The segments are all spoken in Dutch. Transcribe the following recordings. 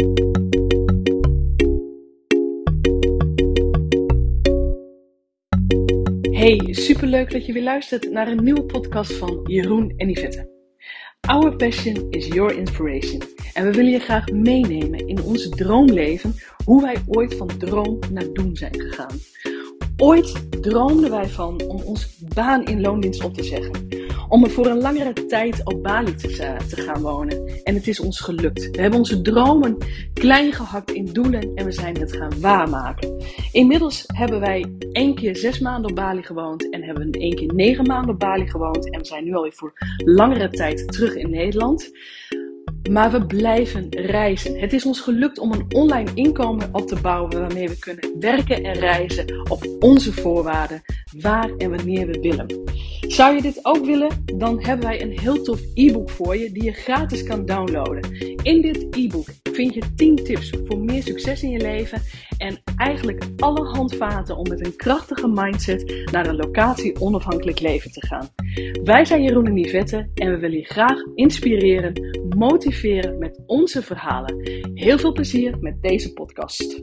Hey, superleuk dat je weer luistert naar een nieuwe podcast van Jeroen en Yvette. Our passion is your inspiration. En we willen je graag meenemen in ons droomleven, hoe wij ooit van droom naar doen zijn gegaan. Ooit droomden wij van om ons baan in loondienst op te zeggen. Om er voor een langere tijd op Bali te, eh, te gaan wonen. En het is ons gelukt. We hebben onze dromen klein gehakt in doelen en we zijn het gaan waarmaken. Inmiddels hebben wij één keer zes maanden op Bali gewoond en hebben we één keer negen maanden op Bali gewoond. En we zijn nu alweer voor langere tijd terug in Nederland. Maar we blijven reizen. Het is ons gelukt om een online inkomen op te bouwen waarmee we kunnen werken en reizen op onze voorwaarden, waar en wanneer we willen. Zou je dit ook willen? Dan hebben wij een heel tof e-book voor je die je gratis kan downloaden. In dit e-book vind je 10 tips voor meer succes in je leven en eigenlijk alle handvaten om met een krachtige mindset naar een locatie onafhankelijk leven te gaan. Wij zijn Jeroen en Yvette en we willen je graag inspireren, motiveren met onze verhalen. Heel veel plezier met deze podcast.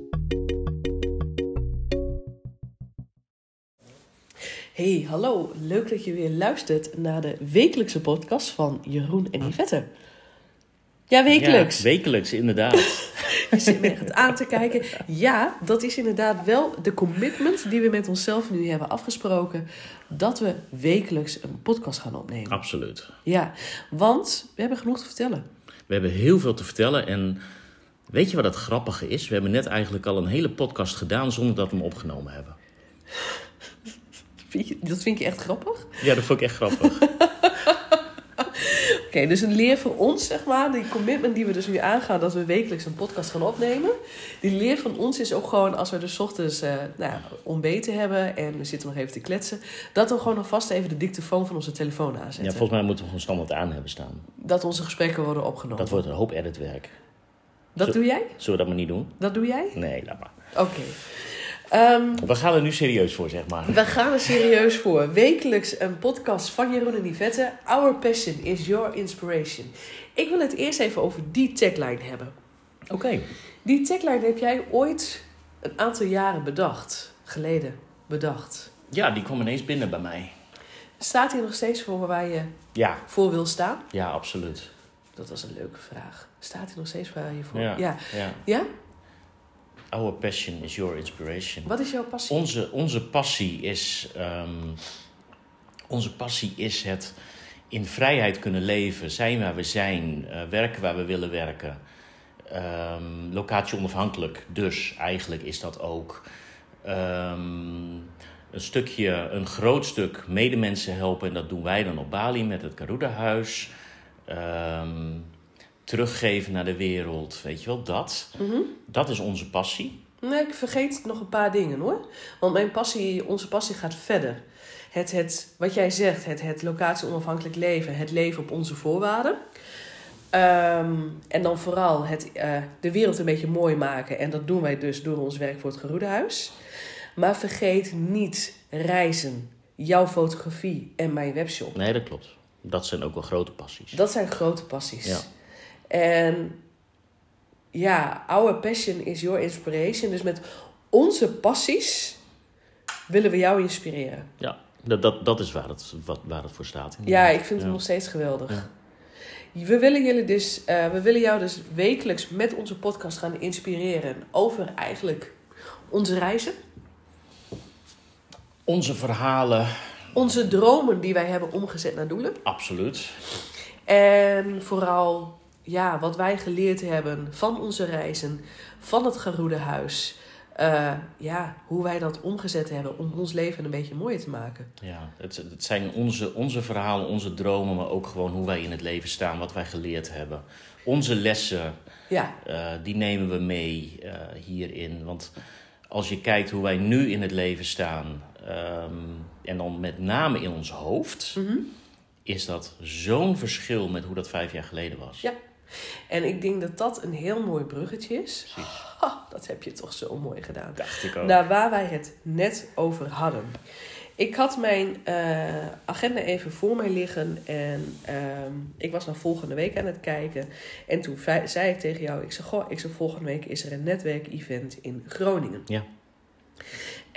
Hey, hallo. Leuk dat je weer luistert naar de wekelijkse podcast van Jeroen en Yvette. Ja, wekelijks. Ja, wekelijks, inderdaad. Je zit me echt aan te kijken. Ja, dat is inderdaad wel de commitment die we met onszelf nu hebben afgesproken. Dat we wekelijks een podcast gaan opnemen. Absoluut. Ja, want we hebben genoeg te vertellen. We hebben heel veel te vertellen en weet je wat het grappige is? We hebben net eigenlijk al een hele podcast gedaan zonder dat we hem opgenomen hebben. Dat vind je echt grappig? Ja, dat vond ik echt grappig. Oké, dus een leer voor ons, zeg maar, die commitment die we dus nu aangaan, dat we wekelijks een podcast gaan opnemen. Die leer van ons is ook gewoon, als we dus ochtends uh, nou, ontbeten hebben en we zitten nog even te kletsen, dat we gewoon alvast even de dictafoon van onze telefoon aanzetten. Ja, volgens mij moeten we gewoon standaard aan hebben staan. Dat onze gesprekken worden opgenomen. Dat wordt een hoop editwerk. Dat doe jij? Zullen we dat maar niet doen? Dat doe jij? Nee, laat maar. Oké. Um, we gaan er nu serieus voor, zeg maar. We gaan er serieus voor. Wekelijks een podcast van Jeroen en Yvette. Our passion is your inspiration. Ik wil het eerst even over die tagline hebben. Oké. Die tagline heb jij ooit een aantal jaren bedacht. Geleden bedacht. Ja, die kwam ineens binnen bij mij. Staat hier nog steeds voor waar je ja. voor wil staan? Ja, absoluut. Dat was een leuke vraag. Staat hier nog steeds waar je voor... Ja. Ja? ja. ja? Our passion is your inspiration. Wat is jouw passie? Onze, onze passie is. Um, onze passie is het in vrijheid kunnen leven, zijn waar we zijn, uh, werken waar we willen werken. Um, locatie onafhankelijk, dus eigenlijk is dat ook. Um, een stukje, een groot stuk medemensen helpen. En dat doen wij dan op Bali met het Garuda-huis. Um, teruggeven naar de wereld, weet je wel, dat. Mm -hmm. Dat is onze passie. Nee, ik vergeet nog een paar dingen hoor. Want mijn passie, onze passie gaat verder. Het, het, wat jij zegt, het, het locatie onafhankelijk leven, het leven op onze voorwaarden. Um, en dan vooral het, uh, de wereld een beetje mooi maken. En dat doen wij dus door ons werk voor het Geroedehuis. Maar vergeet niet reizen, jouw fotografie en mijn webshop. Nee, dat klopt. Dat zijn ook wel grote passies. Dat zijn grote passies. Ja. En ja, our passion is your inspiration. Dus met onze passies willen we jou inspireren. Ja, dat, dat, dat is waar het, wat, waar het voor staat. Ja, ik vind het nog steeds geweldig. Ja. We willen, jullie dus, uh, we willen jou dus wekelijks met onze podcast gaan inspireren over eigenlijk onze reizen. Onze verhalen. Onze dromen die wij hebben omgezet naar doelen. Absoluut. En vooral ja, wat wij geleerd hebben van onze reizen, van het Geroede Huis. Uh, ja, hoe wij dat omgezet hebben om ons leven een beetje mooier te maken. Ja, het, het zijn onze, onze verhalen, onze dromen, maar ook gewoon hoe wij in het leven staan, wat wij geleerd hebben. Onze lessen, ja. uh, die nemen we mee uh, hierin. Want als je kijkt hoe wij nu in het leven staan, um, en dan met name in ons hoofd, mm -hmm. is dat zo'n verschil met hoe dat vijf jaar geleden was. Ja. En ik denk dat dat een heel mooi bruggetje is. Dat heb je toch zo mooi gedaan. Dacht ik ook. Naar waar wij het net over hadden. Ik had mijn eh, agenda even voor mij liggen en ehm, ik was naar volgende week aan het kijken. En toen zei ik tegen jou, ik zei, goh, ik zei, volgende week is er een netwerkevent in Groningen. Ja.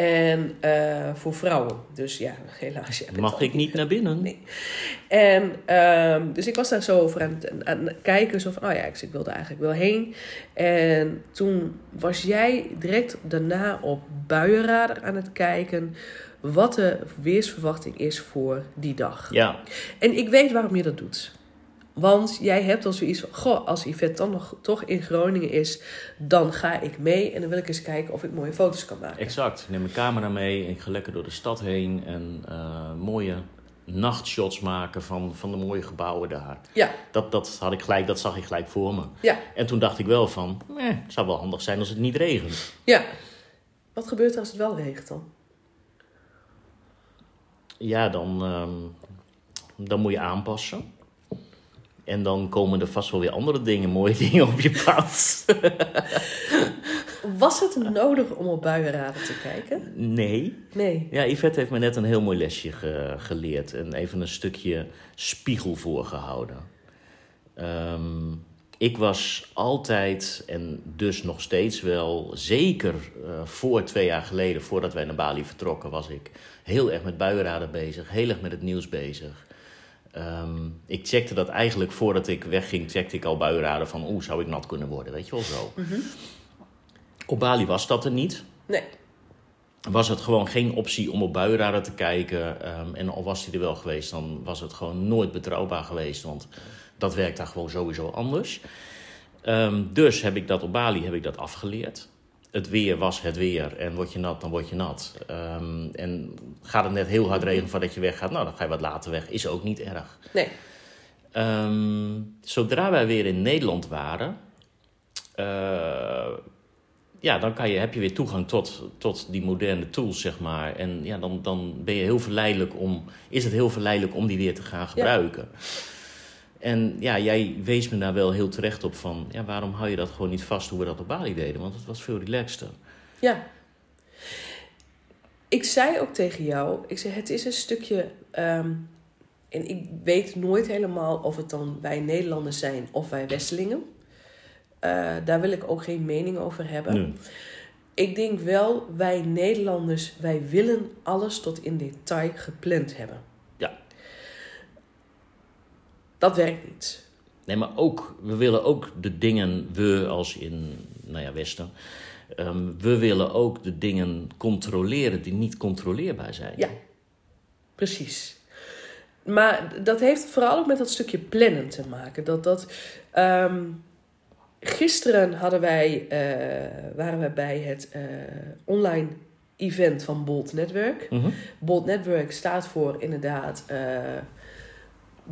En eh, voor vrouwen. Dus ja, helaas. jij bent Mag al ik niet naar binnen? Nee. En ehm, dus ik was daar zo over aan het, aan het kijken. Zo van, oh ja, ik, ik wilde eigenlijk wel heen. En toen was jij direct daarna op buienradar aan het kijken. Wat de weersverwachting is voor die dag. Ja, En ik weet waarom je dat doet. Want jij hebt al zoiets van, goh, als Yvette dan nog toch in Groningen is, dan ga ik mee en dan wil ik eens kijken of ik mooie foto's kan maken. exact. Ik neem mijn camera mee en ik ga lekker door de stad heen en eh, mooie nachtshots maken van, van de mooie gebouwen daar. Ja, Dat, dat, had ik gelijk, dat zag ik gelijk voor me. ja, En toen dacht ik wel van, eh, het zou wel handig zijn als het niet regent. ja. Wat gebeurt er als het wel regent dan? Ja, dan, ehm, dan moet je aanpassen. En dan komen er vast wel weer andere dingen, mooie dingen op je pad. Was het nodig om op buienraden te kijken? Nee. Nee. Ja, Yvette heeft me net een heel mooi lesje ge- geleerd. En even een stukje spiegel voorgehouden. Ehm, ik was altijd, en dus nog steeds wel, zeker eh, voor twee jaar geleden, voordat wij naar Bali vertrokken, was ik heel erg met buienraden bezig, heel erg met het nieuws bezig. Ehm, ik checkte dat eigenlijk voordat ik wegging, checkte ik al buienraden van, oeh, zou ik nat kunnen worden, weet je wel zo. Op Bali was dat er niet Nee. was het gewoon geen optie om op buienradar te kijken. Ehm, en al was die er wel geweest, dan was het gewoon nooit betrouwbaar geweest. Want dat werkt daar gewoon sowieso anders. Ehm, dus heb ik dat op Bali heb ik dat afgeleerd. Het weer was het weer. En word je nat, dan word je nat. Ehm, en gaat het net heel hard regenen voordat je weggaat, nou dan ga je wat later weg. Is ook niet erg. Nee. Ehm, zodra wij weer in Nederland waren, eh, ja, dan kan je, heb je weer toegang tot, tot die moderne tools, zeg maar. En ja, dan, dan ben je heel verleidelijk om, is het heel verleidelijk om die weer te gaan gebruiken. En ja, jij wees me daar wel heel terecht op van, ja, waarom hou je dat gewoon niet vast hoe we dat op Bali deden? Want het was veel relaxter. Ja. Ik zei ook tegen jou, ik zei het is een stukje, ehm, en ik weet nooit helemaal of het dan wij Nederlanders zijn of wij Westelingen. Eh, daar wil ik ook geen mening over hebben. Ik denk wel, wij Nederlanders, wij willen alles tot in detail gepland hebben. Dat werkt niet. Nee, maar ook, we willen ook de dingen, we als in, nou ja, Westen, ehm, we willen ook de dingen controleren die niet controleerbaar zijn. Ja, precies. Maar dat heeft vooral ook met dat stukje plannen te maken. Dat, dat, ehm, gisteren hadden wij, eh, waren we bij het eh, online event van Bolt Network. Mhm. Bolt Network staat voor inderdaad eh,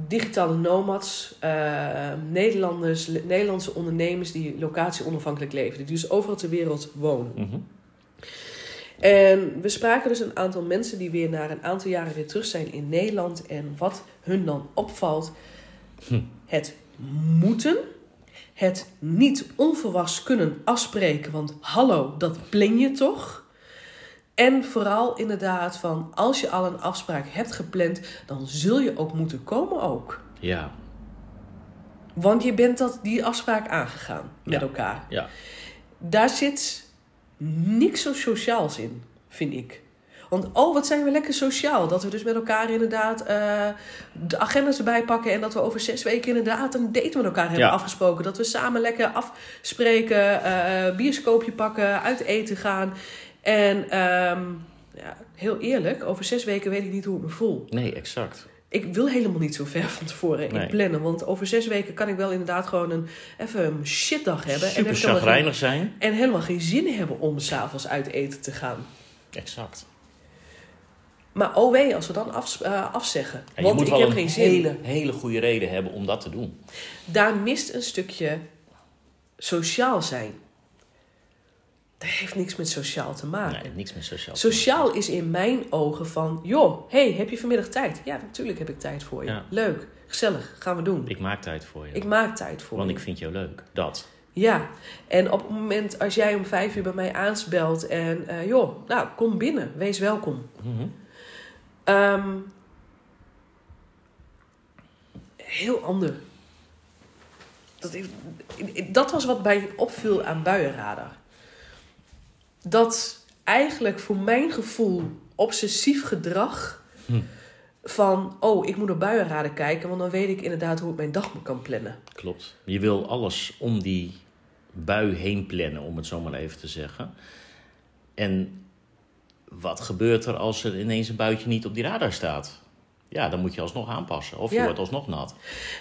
digitale nomads, eh, Nederlanders, Nederlandse ondernemers die locatie onafhankelijk leven. Die dus overal ter wereld wonen. Mhm. En we spraken dus een aantal mensen die weer na een aantal jaren weer terug zijn in Nederland. En wat hun dan opvalt, het moeten, het niet onverwachts kunnen afspreken. Want hallo, dat plan je toch? En vooral inderdaad van, als je al een afspraak hebt gepland, dan zul je ook moeten komen ook. Ja, Want je bent dat, die afspraak aangegaan met elkaar. ja. Daar zit niks zo sociaals in, vind ik. Want oh, wat zijn we lekker sociaal. Dat we dus met elkaar inderdaad eh, de agendas erbij pakken. En dat we over zes weken inderdaad een date met elkaar hebben Ja. afgesproken. Dat we samen lekker afspreken, eh bioscoopje pakken, uit eten gaan. En ehm, ja, heel eerlijk, over zes weken weet ik niet hoe ik me voel. Nee, exact. Ik wil helemaal niet zo ver van tevoren Nee. in plannen. Want over zes weken kan ik wel inderdaad gewoon een, even een shitdag hebben. en, Super geen, chagrijnig zijn. en helemaal geen zin hebben om s'avonds uit eten te gaan. Exact. Maar oh wee, als we dan af, eh, afzeggen. En want ik heb een geen zin. hele, hele goede reden hebben om dat te doen. Daar mist een stukje sociaal zijn. Dat heeft niks met sociaal te maken. Nee, niks meer sociaal. Sociaal is in mijn ogen van... joh, hey, heb je vanmiddag tijd? Ja, natuurlijk heb ik tijd voor je. Ja. Leuk, gezellig, gaan we doen. Ik maak tijd voor je. Ik maak tijd voor want je. ik vind jou leuk. Dat. Ja, en op het moment als jij om vijf uur bij mij aansbelt en... eh, joh, nou, kom binnen, wees welkom. Mhm. Ehm, heel ander. Dat, dat was wat mij opviel aan buienradar. Dat eigenlijk voor mijn gevoel obsessief gedrag Hm. van, oh, ik moet naar buienraden kijken, want dan weet ik inderdaad hoe ik mijn dag kan plannen. Klopt. Je wil alles om die bui heen plannen, om het zo maar even te zeggen. En wat gebeurt er als er ineens een buitje niet op die radar staat? Ja, dan moet je alsnog aanpassen. Of je Ja. wordt alsnog nat.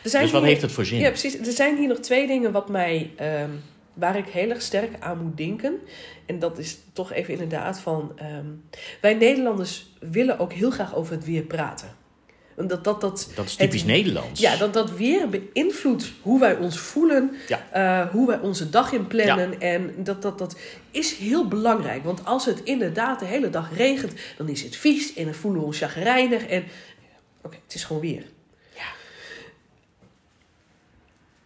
Dus wat hier- heeft het voor zin? Ja, precies. Er zijn hier nog twee dingen wat mij, ehm, waar ik heel erg sterk aan moet denken. En dat is toch even inderdaad van... ehm, wij Nederlanders willen ook heel graag over het weer praten. Omdat dat, dat, Dat is typisch het- Nederlands. ja, dat dat weer beïnvloedt hoe wij ons voelen. Ja. eh, hoe wij onze dag inplannen. En dat, dat, dat is heel belangrijk. Want als het inderdaad de hele dag regent... dan is het vies en dan voelen we ons chagrijnig. En oké, het is gewoon weer. Ja.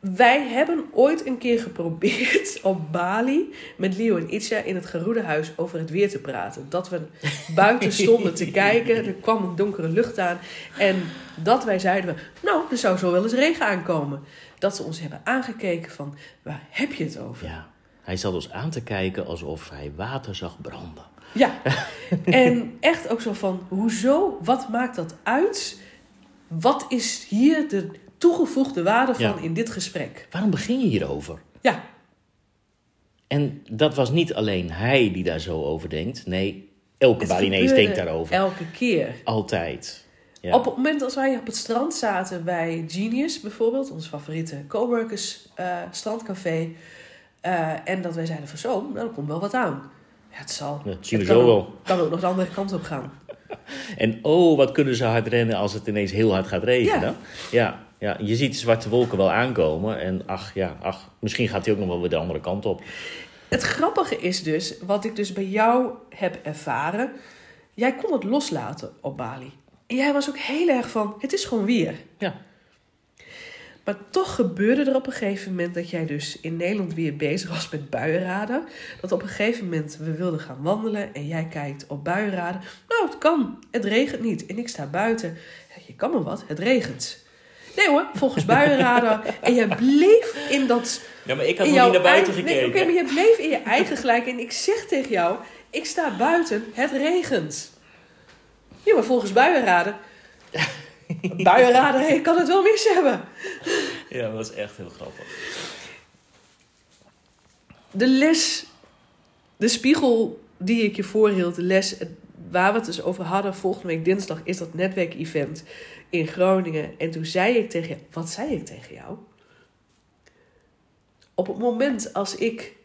Wij hebben ooit een keer geprobeerd op Bali met Leo en Itza in het geroede huis over het weer te praten. Dat we buiten stonden te kijken, er kwam een donkere lucht aan en dat wij zeiden, we, nou, er zou zo wel eens regen aankomen. Dat ze ons hebben aangekeken van, waar heb je het over? Ja. Hij zat ons aan te kijken alsof hij water zag branden. Ja, en echt ook zo van, hoezo, wat maakt dat uit? Wat is hier de toegevoegde waarde van Ja. in dit gesprek? Waarom begin je hierover? Ja, En dat was niet alleen hij die daar zo over denkt. Nee, elke gebeurde denkt daarover. Elke keer. Altijd. Ja. Op het moment als wij op het strand zaten bij Genius bijvoorbeeld, ons favoriete coworkers eh strandcafé, eh, en dat wij zeiden van zo, nou, er komt wel wat aan. Ja, het zal. Dat zien we zo wel. Kan ook nog de andere kant op gaan. En oh, wat kunnen ze hard rennen als het ineens heel hard gaat regenen. Ja. Ja, je ziet de zwarte wolken wel aankomen. En ach, ja, ach, misschien gaat hij ook nog wel weer de andere kant op. Het grappige is dus, wat ik dus bij jou heb ervaren, jij kon het loslaten op Bali. En jij was ook heel erg van, het is gewoon weer. Ja. Maar toch gebeurde er op een gegeven moment dat jij dus in Nederland weer bezig was met buienraden. Dat op een gegeven moment we wilden gaan wandelen en jij kijkt op buienraden. Nou, het kan. Het regent niet. En ik sta buiten. Ja, je kan maar wat. Het regent. Nee hoor, volgens buienraden. en jij bleef in dat... Ja, maar ik had nog niet naar buiten eigen- nee, gekeken. Oké, maar je bleef in je eigen gelijk. En ik zeg tegen jou, ik sta buiten. Het regent. Ja, maar volgens buienraden... buienraden, je kan het wel mis hebben. Ja, dat was echt heel grappig. de les, de spiegel die ik je voorhield, de les waar we het dus over hadden volgende week dinsdag, is dat netwerkevent in Groningen. En toen zei ik tegen jou, wat zei ik tegen jou? Op het moment als ik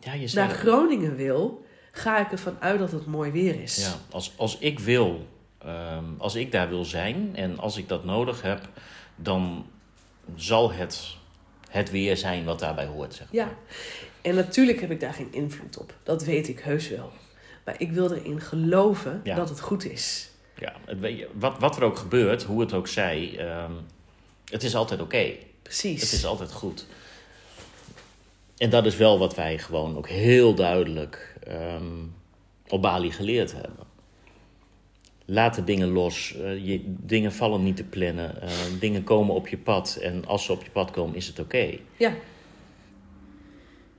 Ja, je naar. Groningen wil, ga ik ervan uit dat het mooi weer is. Ja, als, als ik wil, ehm, als ik daar wil zijn en als ik dat nodig heb, dan zal het het weer zijn wat daarbij hoort. Zeg. Ja, en natuurlijk heb ik daar geen invloed op. Dat weet ik heus wel. Maar ik wil erin geloven Ja. dat het goed is. Ja, wat, wat er ook gebeurt, hoe het ook zij, ehm, het is altijd oké. Precies. Het is altijd goed. En dat is wel wat wij gewoon ook heel duidelijk ehm, op Bali geleerd hebben. Laat de dingen los. eh, je, dingen vallen niet te plannen. eh, dingen komen op je pad. En als ze op je pad komen, is het oké. Ja,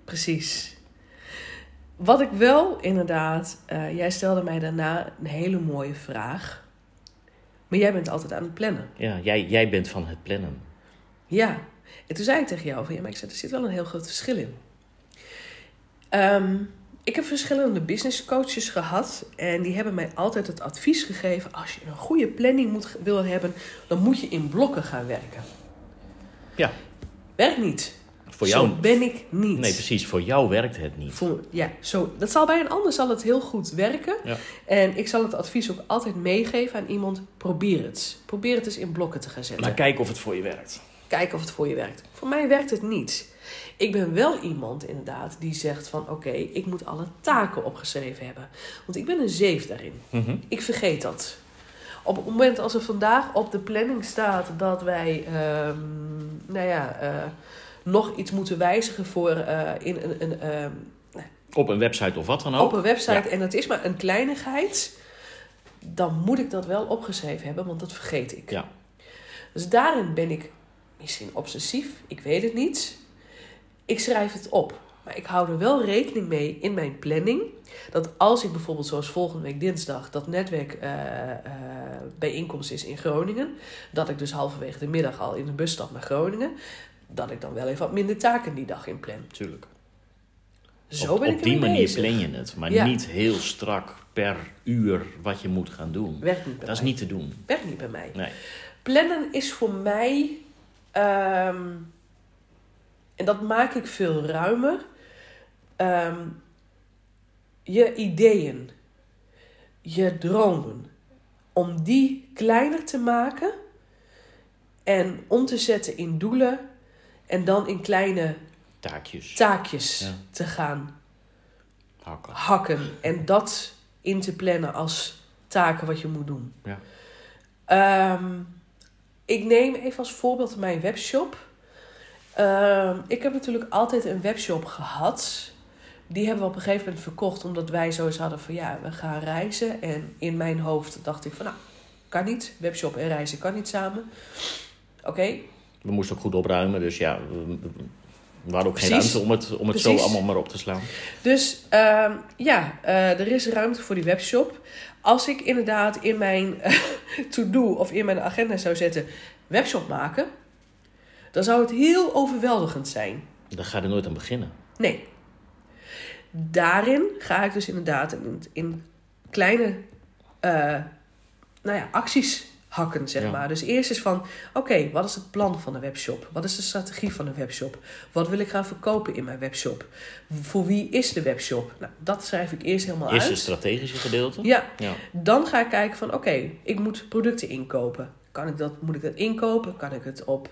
precies. Wat ik wel inderdaad, eh, jij stelde mij daarna een hele mooie vraag. Maar jij bent altijd aan het plannen. Ja, jij, jij bent van het plannen. Ja. En toen zei ik tegen jou van ja, maar ik zei, er zit wel een heel groot verschil in. Ehm, ik heb verschillende business coaches gehad en die hebben mij altijd het advies gegeven: als je een goede planning moet, wil hebben, dan moet je in blokken gaan werken. Ja, Werkt niet. Voor jou. Zo ben ik niet. Nee, precies. Voor jou werkt het niet. Voor, ja, zo, dat zal bij een ander zal het heel goed werken. Ja. En ik zal het advies ook altijd meegeven aan iemand. Probeer het. Probeer het eens in blokken te gaan zetten. Maar kijk of het voor je werkt. Kijk of het voor je werkt. Voor mij werkt het niet. Ik ben wel iemand inderdaad die zegt van... oké, ik moet alle taken opgeschreven hebben. Want ik ben een zeef daarin. Mhm. Ik vergeet dat. Op het moment als er vandaag op de planning staat dat wij... ehm, nou ja, eh, nog iets moeten wijzigen voor eh, in een... een ehm, Op een website of wat dan ook. op een website en het is maar een kleinigheid, dan moet ik dat wel opgeschreven hebben, want dat vergeet ik. Ja. Dus daarin ben ik misschien obsessief, ik weet het niet. Ik schrijf het op. Maar ik hou er wel rekening mee in mijn planning. Dat als ik bijvoorbeeld zoals volgende week dinsdag dat netwerk eh, eh, bijeenkomst is in Groningen. Dat ik dus halverwege de middag al in de bus stap naar Groningen. Dat ik dan wel even wat minder taken die dag in plan. Tuurlijk. Zo op, ben ik op die manier bezig. plan je het, maar Ja. niet heel strak per uur wat je moet gaan doen. Werkt niet bij Dat is niet te doen. Werkt niet bij mij. Nee. Plannen is voor mij, ehm, en dat maak ik veel ruimer, ehm, je ideeën, je dromen, om die kleiner te maken en om te zetten in doelen en dan in kleine Taakjes. taakjes Ja. te gaan hakken. hakken en dat in te plannen als taken wat je moet doen. Ja. Ehm, ik neem even als voorbeeld mijn webshop. Ehm, ik heb natuurlijk altijd een webshop gehad. Die hebben we op een gegeven moment verkocht omdat wij zoiets hadden van ja, we gaan reizen. En in mijn hoofd dacht ik van nou, kan niet. Webshop en reizen kan niet samen. Oké, We moesten ook goed opruimen, dus ja, we, hadden ook geen ruimte om het, om het zo allemaal maar op te slaan. Dus ehm, ja, eh, er is ruimte voor die webshop. Als ik inderdaad in mijn eh, to-do of in mijn agenda zou zetten webshop maken, dan zou het heel overweldigend zijn. Daar ga je er nooit aan beginnen. Nee. Daarin ga ik dus inderdaad in, in kleine eh, nou ja, acties hakken, zeg Ja. maar. Dus eerst is van, oké, wat is het plan van de webshop? Wat is de strategie van de webshop? Wat wil ik gaan verkopen in mijn webshop? Voor wie is de webshop? Nou, dat schrijf ik eerst helemaal Eerst uit. het strategische gedeelte. Ja, Ja. dan ga ik kijken van oké, ik moet producten inkopen. Kan ik dat, moet ik dat inkopen? Kan ik het op,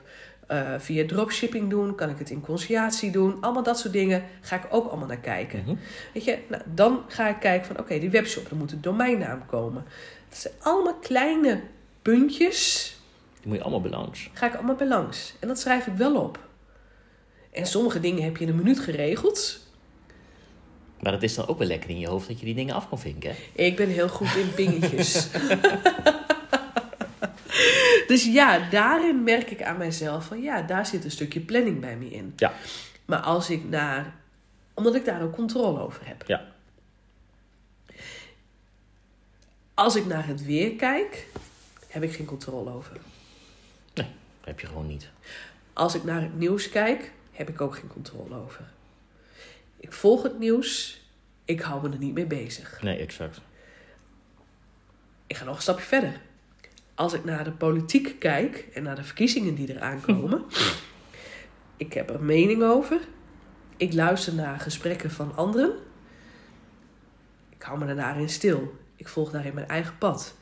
eh, via dropshipping doen? Kan ik het in conciliatie doen? Allemaal dat soort dingen ga ik ook allemaal naar kijken. Mhm. Weet je, nou, dan ga ik kijken van oké, die webshop, er moet een domeinnaam komen. Het zijn allemaal kleine puntjes, Die moet je allemaal bij langs. ga ik allemaal bij langs. En dat schrijf ik wel op. En sommige dingen heb je in een minuut geregeld. Maar het is dan ook wel lekker in je hoofd dat je die dingen af kan vinken. Hè? Ik ben heel goed in pingetjes. dus ja, daarin merk ik aan mijzelf van ja, daar zit een stukje planning bij me in. Ja. Maar als ik naar, omdat ik daar ook controle over heb. Ja. Als ik naar het weer kijk, heb ik geen controle over. Dat heb je gewoon niet. Als ik naar het nieuws kijk, heb ik ook geen controle over. Ik volg het nieuws, ik hou me er niet mee bezig. Nee, exact. Ik ga nog een stapje verder. Als ik naar de politiek kijk en naar de verkiezingen die eraan komen, ik heb er een mening over. Ik luister naar gesprekken van anderen. Ik hou me daarin stil. Ik volg daarin mijn eigen pad.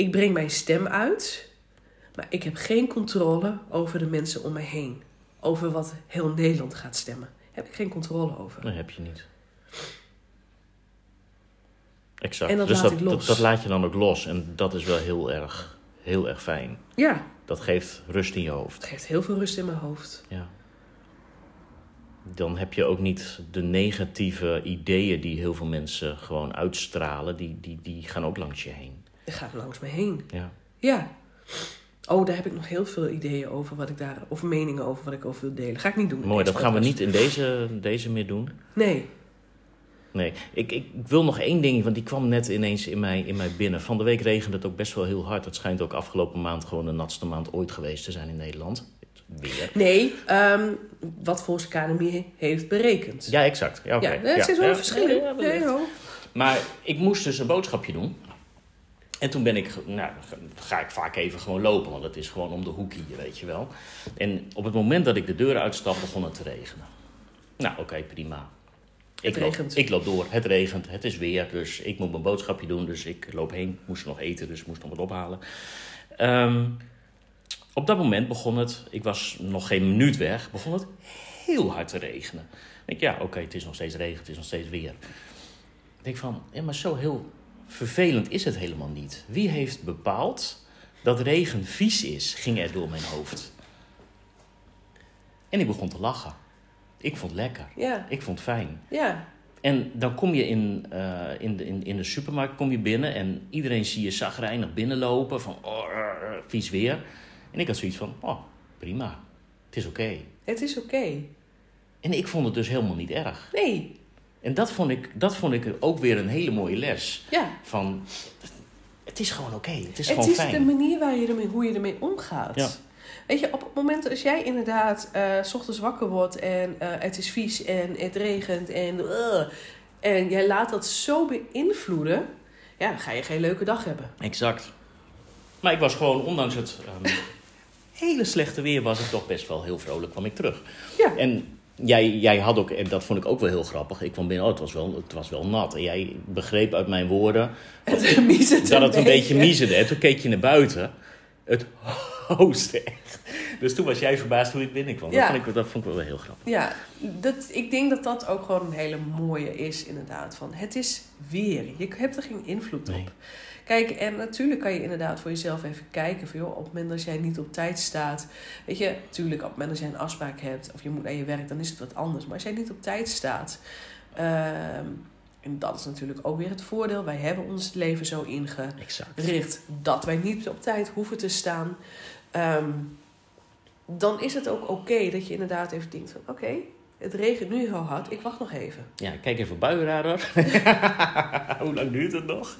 Ik breng mijn stem uit, maar ik heb geen controle over de mensen om mij heen. Over wat heel Nederland gaat stemmen. Heb ik geen controle over. Dat heb je niet. Exact. En dat dus laat dat. Dat, dat laat je dan ook los. En dat is wel heel erg, heel erg fijn. Ja, Dat geeft rust in je hoofd. het geeft heel veel rust in mijn hoofd. Ja. Dan heb je ook niet de negatieve ideeën die heel veel mensen gewoon uitstralen. Die, die, die gaan ook langs je heen. Gaat langs me heen. Ja. Ja. Oh, daar heb ik nog heel veel ideeën over wat ik daar, of meningen over wat ik over wil delen. Ga ik niet doen. Mooi, dat gaan we niet in deze, deze meer doen. Nee. Nee, ik, ik wil nog één ding, want die kwam net ineens in mij, in mij binnen. Van de week regende het ook best wel heel hard. Het schijnt ook afgelopen maand gewoon de natste maand ooit geweest te zijn in Nederland. Weer. Nee, ehm, wat volgens KNMI heeft berekend. Ja, exact. Ja, oké. Ja, er zit wel een verschil in. Ja, ja, wellicht. Nee, hoor. Maar ik moest dus een boodschapje doen. En toen ben ik, nou, ga ik vaak even gewoon lopen, want het is gewoon om de hoek hier, weet je wel. En op het moment dat ik de deur uitstap, begon het te regenen. Nou, oké, prima. Ik loop, regent. ik loop door, het regent, het is weer, dus ik moet mijn boodschapje doen. Dus ik loop heen, moest nog eten, dus ik moest nog wat ophalen. Ehm, op dat moment begon het, ik was nog geen minuut weg, begon het heel hard te regenen. Ik denk, ja, oké, het is nog steeds regen, het is nog steeds weer. Ik denk van, ja, maar zo heel vervelend is het helemaal niet. Wie heeft bepaald dat regen vies is, ging er door mijn hoofd. En ik begon te lachen. Ik vond het lekker. Ja, Ik vond het fijn. ja. En dan kom je in, eh, in, de, in, in de supermarkt kom je binnen en iedereen zie je zagrijnig binnenlopen van oh, uh, vies weer. En ik had zoiets van, oh, prima, het is oké. Het is oké. En ik vond het dus helemaal niet erg. Nee. En dat vond ik, dat vond ik ook weer een hele mooie les. Ja. Van, het is gewoon oké, het is het gewoon is fijn. de manier waar je ermee, hoe je ermee omgaat. Ja. Weet je, op het moment als jij inderdaad s ochtends wakker wordt en eh, het is vies en het regent en, eh, en jij laat dat zo beïnvloeden, ja, dan ga je geen leuke dag hebben. Exact. Maar ik was gewoon, ondanks het ehm, hele slechte weer, was ik toch best wel heel vrolijk, kwam ik terug. Ja. En jij, jij had ook, en dat vond ik ook wel heel grappig, ik kwam binnen, oh, het was wel, het was wel nat. En jij begreep uit mijn woorden Het miezert dat het een beetje miezerde. En toen keek je naar buiten, het hooste echt. Dus toen was jij verbaasd hoe ik binnenkwam. Ja. Dat, vond ik, dat vond ik wel heel grappig. Ja, dat, ik denk dat dat ook gewoon een hele mooie is, inderdaad. Van, het is weer. Je hebt er geen invloed op. Kijk, en natuurlijk kan je inderdaad voor jezelf even kijken. Van, joh, op het moment dat jij niet op tijd staat. Weet je, natuurlijk, op het moment dat jij een afspraak hebt. of je moet naar je werk, dan is het wat anders. Maar als jij niet op tijd staat. ehm, en dat is natuurlijk ook weer het voordeel. Wij hebben ons leven zo ingericht dat wij niet op tijd hoeven te staan. Ehm, dan is het ook oké dat je inderdaad even denkt van... oké, het regent nu heel hard, ik wacht nog even. Ja, kijk even buienradar. hoe lang duurt het nog?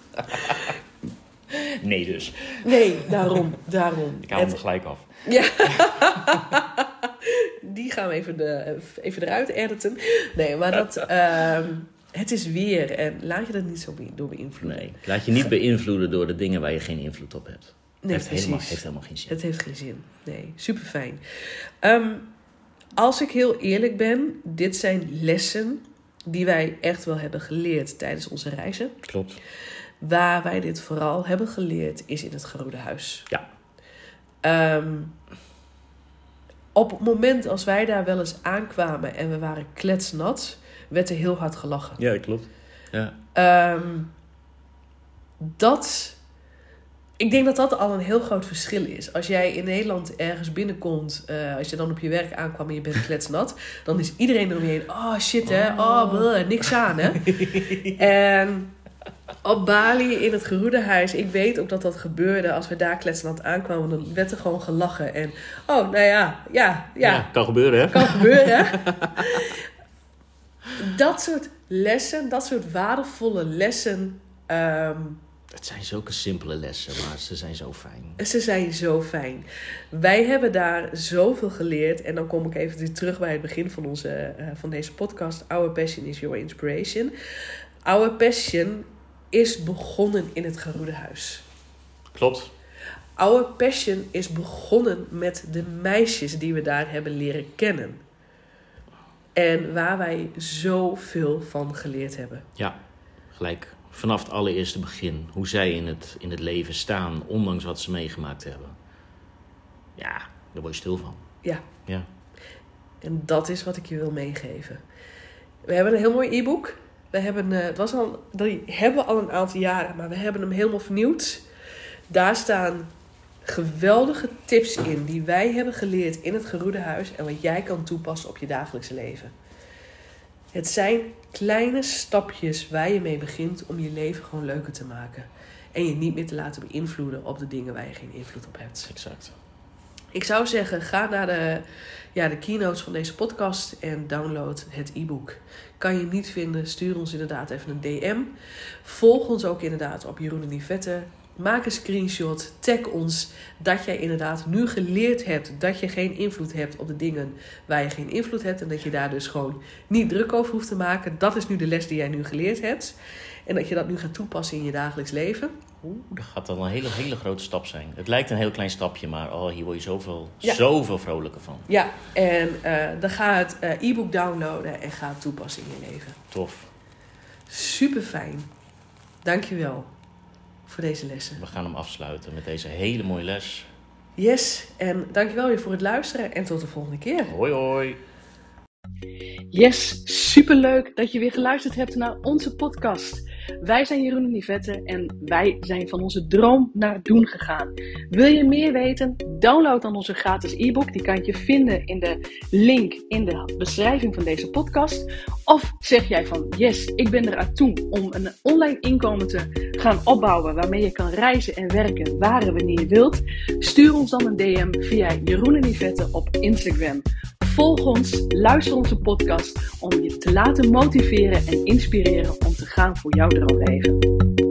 Nee dus. Nee, daarom, daarom. Ik haal hem Het- er gelijk af. Ja. Die gaan we even, de, even eruit editen. Nee, maar dat... ehm, het is weer en laat je dat niet zo door beïnvloeden. Nee, laat je niet beïnvloeden door de dingen waar je geen invloed op hebt. Nee, heeft, helemaal, precies. heeft helemaal geen zin. Het heeft geen zin. Nee, super fijn. als ik heel eerlijk ben, dit zijn lessen die wij echt wel hebben geleerd tijdens onze reizen. Klopt. Waar wij dit vooral hebben geleerd is in het Gerode Huis. Ja. Ehm, op het moment als wij daar wel eens aankwamen en we waren kletsnat, werd er heel hard gelachen. Ja, klopt. Ja. Ehm, dat. Ik denk dat dat al een heel groot verschil is. Als jij in Nederland ergens binnenkomt, eh, als je dan op je werk aankwam en je bent kletsnat, dan is iedereen eromheen. Oh shit hè, oh, bleh, niks aan hè. en op Bali in het geroedehuis, ik weet ook dat dat gebeurde als we daar kletsnat aankwamen, dan werd er gewoon gelachen. En oh, nou ja, ja, ja, Ja, kan gebeuren, hè? kan gebeuren. dat soort lessen, dat soort waardevolle lessen, ehm, Het zijn zulke simpele lessen, maar ze zijn zo fijn. ze zijn zo fijn. Wij hebben daar zoveel geleerd. En dan kom ik even terug bij het begin van, onze, eh, van deze podcast. Our passion is your inspiration. Our passion is begonnen in het Geroede Huis. Klopt. Our passion is begonnen met de meisjes die we daar hebben leren kennen. En waar wij zoveel van geleerd hebben. Ja, gelijk. Vanaf het allereerste begin. Hoe zij in het, in het leven staan, ondanks wat ze meegemaakt hebben. Ja, daar word je stil van. Ja, Ja. en dat is wat ik je wil meegeven. We hebben een heel mooi e-book. We hebben, eh, het was al, die hebben we al een aantal jaren, maar we hebben hem helemaal vernieuwd. Daar staan geweldige tips in die wij hebben geleerd in het Geroede Huis en wat jij kan toepassen op je dagelijkse leven. Het zijn kleine stapjes waar je mee begint om je leven gewoon leuker te maken. En je niet meer te laten beïnvloeden op de dingen waar je geen invloed op hebt. Exact. Ik zou zeggen, ga naar de, ja, de keynotes van deze podcast en download het e-book. Kan je niet vinden, stuur ons inderdaad even een DM. Volg ons ook inderdaad op Jeroen en Nivette. Maak een screenshot, tag ons dat jij inderdaad nu geleerd hebt dat je geen invloed hebt op de dingen waar je geen invloed hebt. En dat je daar dus gewoon niet druk over hoeft te maken. Dat is nu de les die jij nu geleerd hebt. En dat je dat nu gaat toepassen in je dagelijks leven. Oeh, dat gaat dan een hele, hele grote stap zijn. Het lijkt een heel klein stapje, maar oh, hier word je zoveel, Ja. zoveel vrolijker van. Ja, en eh, dan ga het eh, e-book downloaden en ga het toepassen in je leven. Tof. Super fijn. Dankjewel voor deze lessen. We gaan hem afsluiten met deze hele mooie les. Yes, en dankjewel weer voor het luisteren en tot de volgende keer. Hoi hoi. Yes, superleuk dat je weer geluisterd hebt naar onze podcast. Wij zijn Jeroen en Yvette en wij zijn van onze droom naar doen gegaan. Wil je meer weten? Download dan onze gratis e-book. Die kan je vinden in de link in de beschrijving van deze podcast. Of zeg jij van yes, ik ben eruit toe om een online inkomen te gaan opbouwen waarmee je kan reizen en werken waar en wanneer je wilt. Stuur ons dan een DM via Jeroen en Yvette op Instagram. Volg ons, luister onze podcast om je te laten motiveren en inspireren om te gaan voor jouw droomleven.